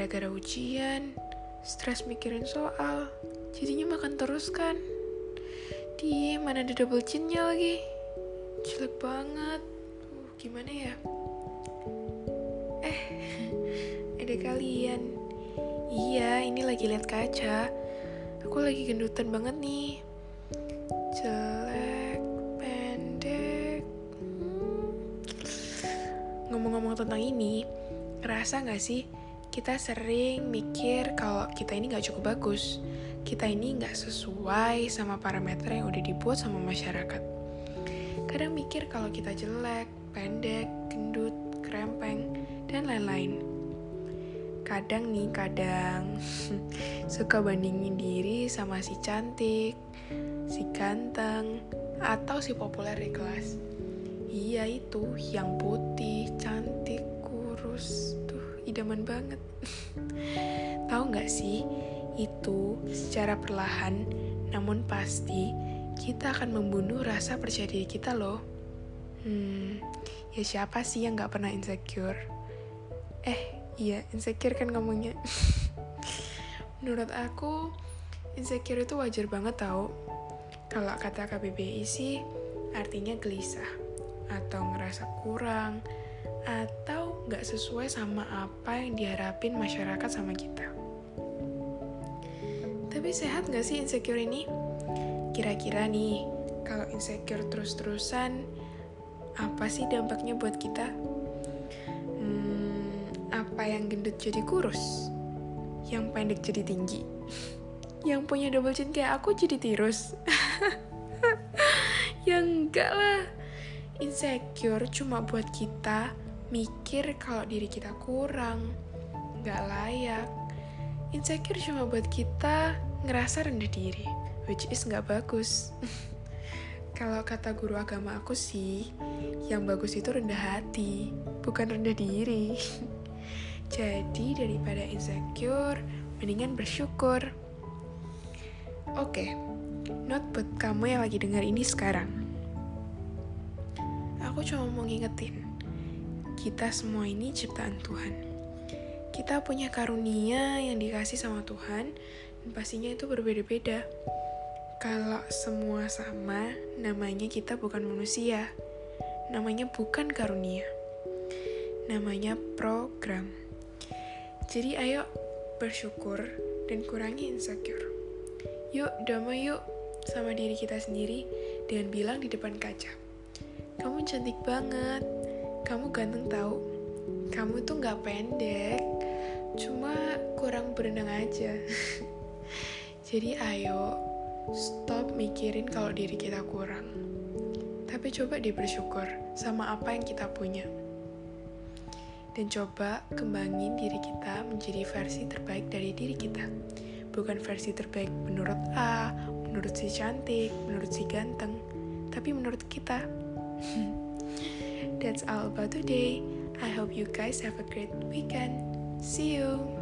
gara-gara ujian, stres mikirin soal, jadinya makan terus kan. Di mana ada double chinnya lagi? Jelek banget. Uh, gimana ya? Eh, ada kalian. Iya, ini lagi lihat kaca. Aku lagi gendutan banget nih. Jelek, Ngomong-ngomong tentang ini, ngerasa gak sih kita sering mikir kalau kita ini gak cukup bagus. Kita ini gak sesuai sama parameter yang udah dibuat sama masyarakat. Kadang mikir kalau kita jelek, pendek, gendut, krempeng, dan lain-lain kadang nih kadang suka bandingin diri sama si cantik, si ganteng, atau si populer di kelas. Iya itu yang putih, cantik, kurus, tuh idaman banget. Tahu nggak sih itu secara perlahan namun pasti kita akan membunuh rasa percaya diri kita loh. Hmm, ya siapa sih yang nggak pernah insecure? Eh, Iya, insecure kan ngomongnya. Menurut aku, insecure itu wajar banget tau. Kalau kata KBBI sih, artinya gelisah, atau ngerasa kurang, atau nggak sesuai sama apa yang diharapin masyarakat sama kita. Tapi sehat nggak sih insecure ini? Kira-kira nih, kalau insecure terus-terusan, apa sih dampaknya buat kita? Apa yang gendut jadi kurus? Yang pendek jadi tinggi? Yang punya double chin kayak aku jadi tirus? ya enggak lah. Insecure cuma buat kita mikir kalau diri kita kurang, nggak layak. Insecure cuma buat kita ngerasa rendah diri, which is nggak bagus. Kalau kata guru agama aku sih, yang bagus itu rendah hati, bukan rendah diri. Jadi daripada insecure, mendingan bersyukur. Oke, okay, not buat kamu yang lagi dengar ini sekarang. Aku cuma mau ngingetin, kita semua ini ciptaan Tuhan. Kita punya karunia yang dikasih sama Tuhan, dan pastinya itu berbeda-beda. Kalau semua sama, namanya kita bukan manusia. Namanya bukan karunia. Namanya program. Jadi ayo bersyukur dan kurangi insecure. Yuk damai yuk sama diri kita sendiri dan bilang di depan kaca. Kamu cantik banget, kamu ganteng tau. Kamu tuh gak pendek, cuma kurang berenang aja. Jadi ayo stop mikirin kalau diri kita kurang. Tapi coba deh bersyukur sama apa yang kita punya dan coba kembangin diri kita menjadi versi terbaik dari diri kita. Bukan versi terbaik menurut A, menurut si cantik, menurut si ganteng, tapi menurut kita. That's all about today. I hope you guys have a great weekend. See you.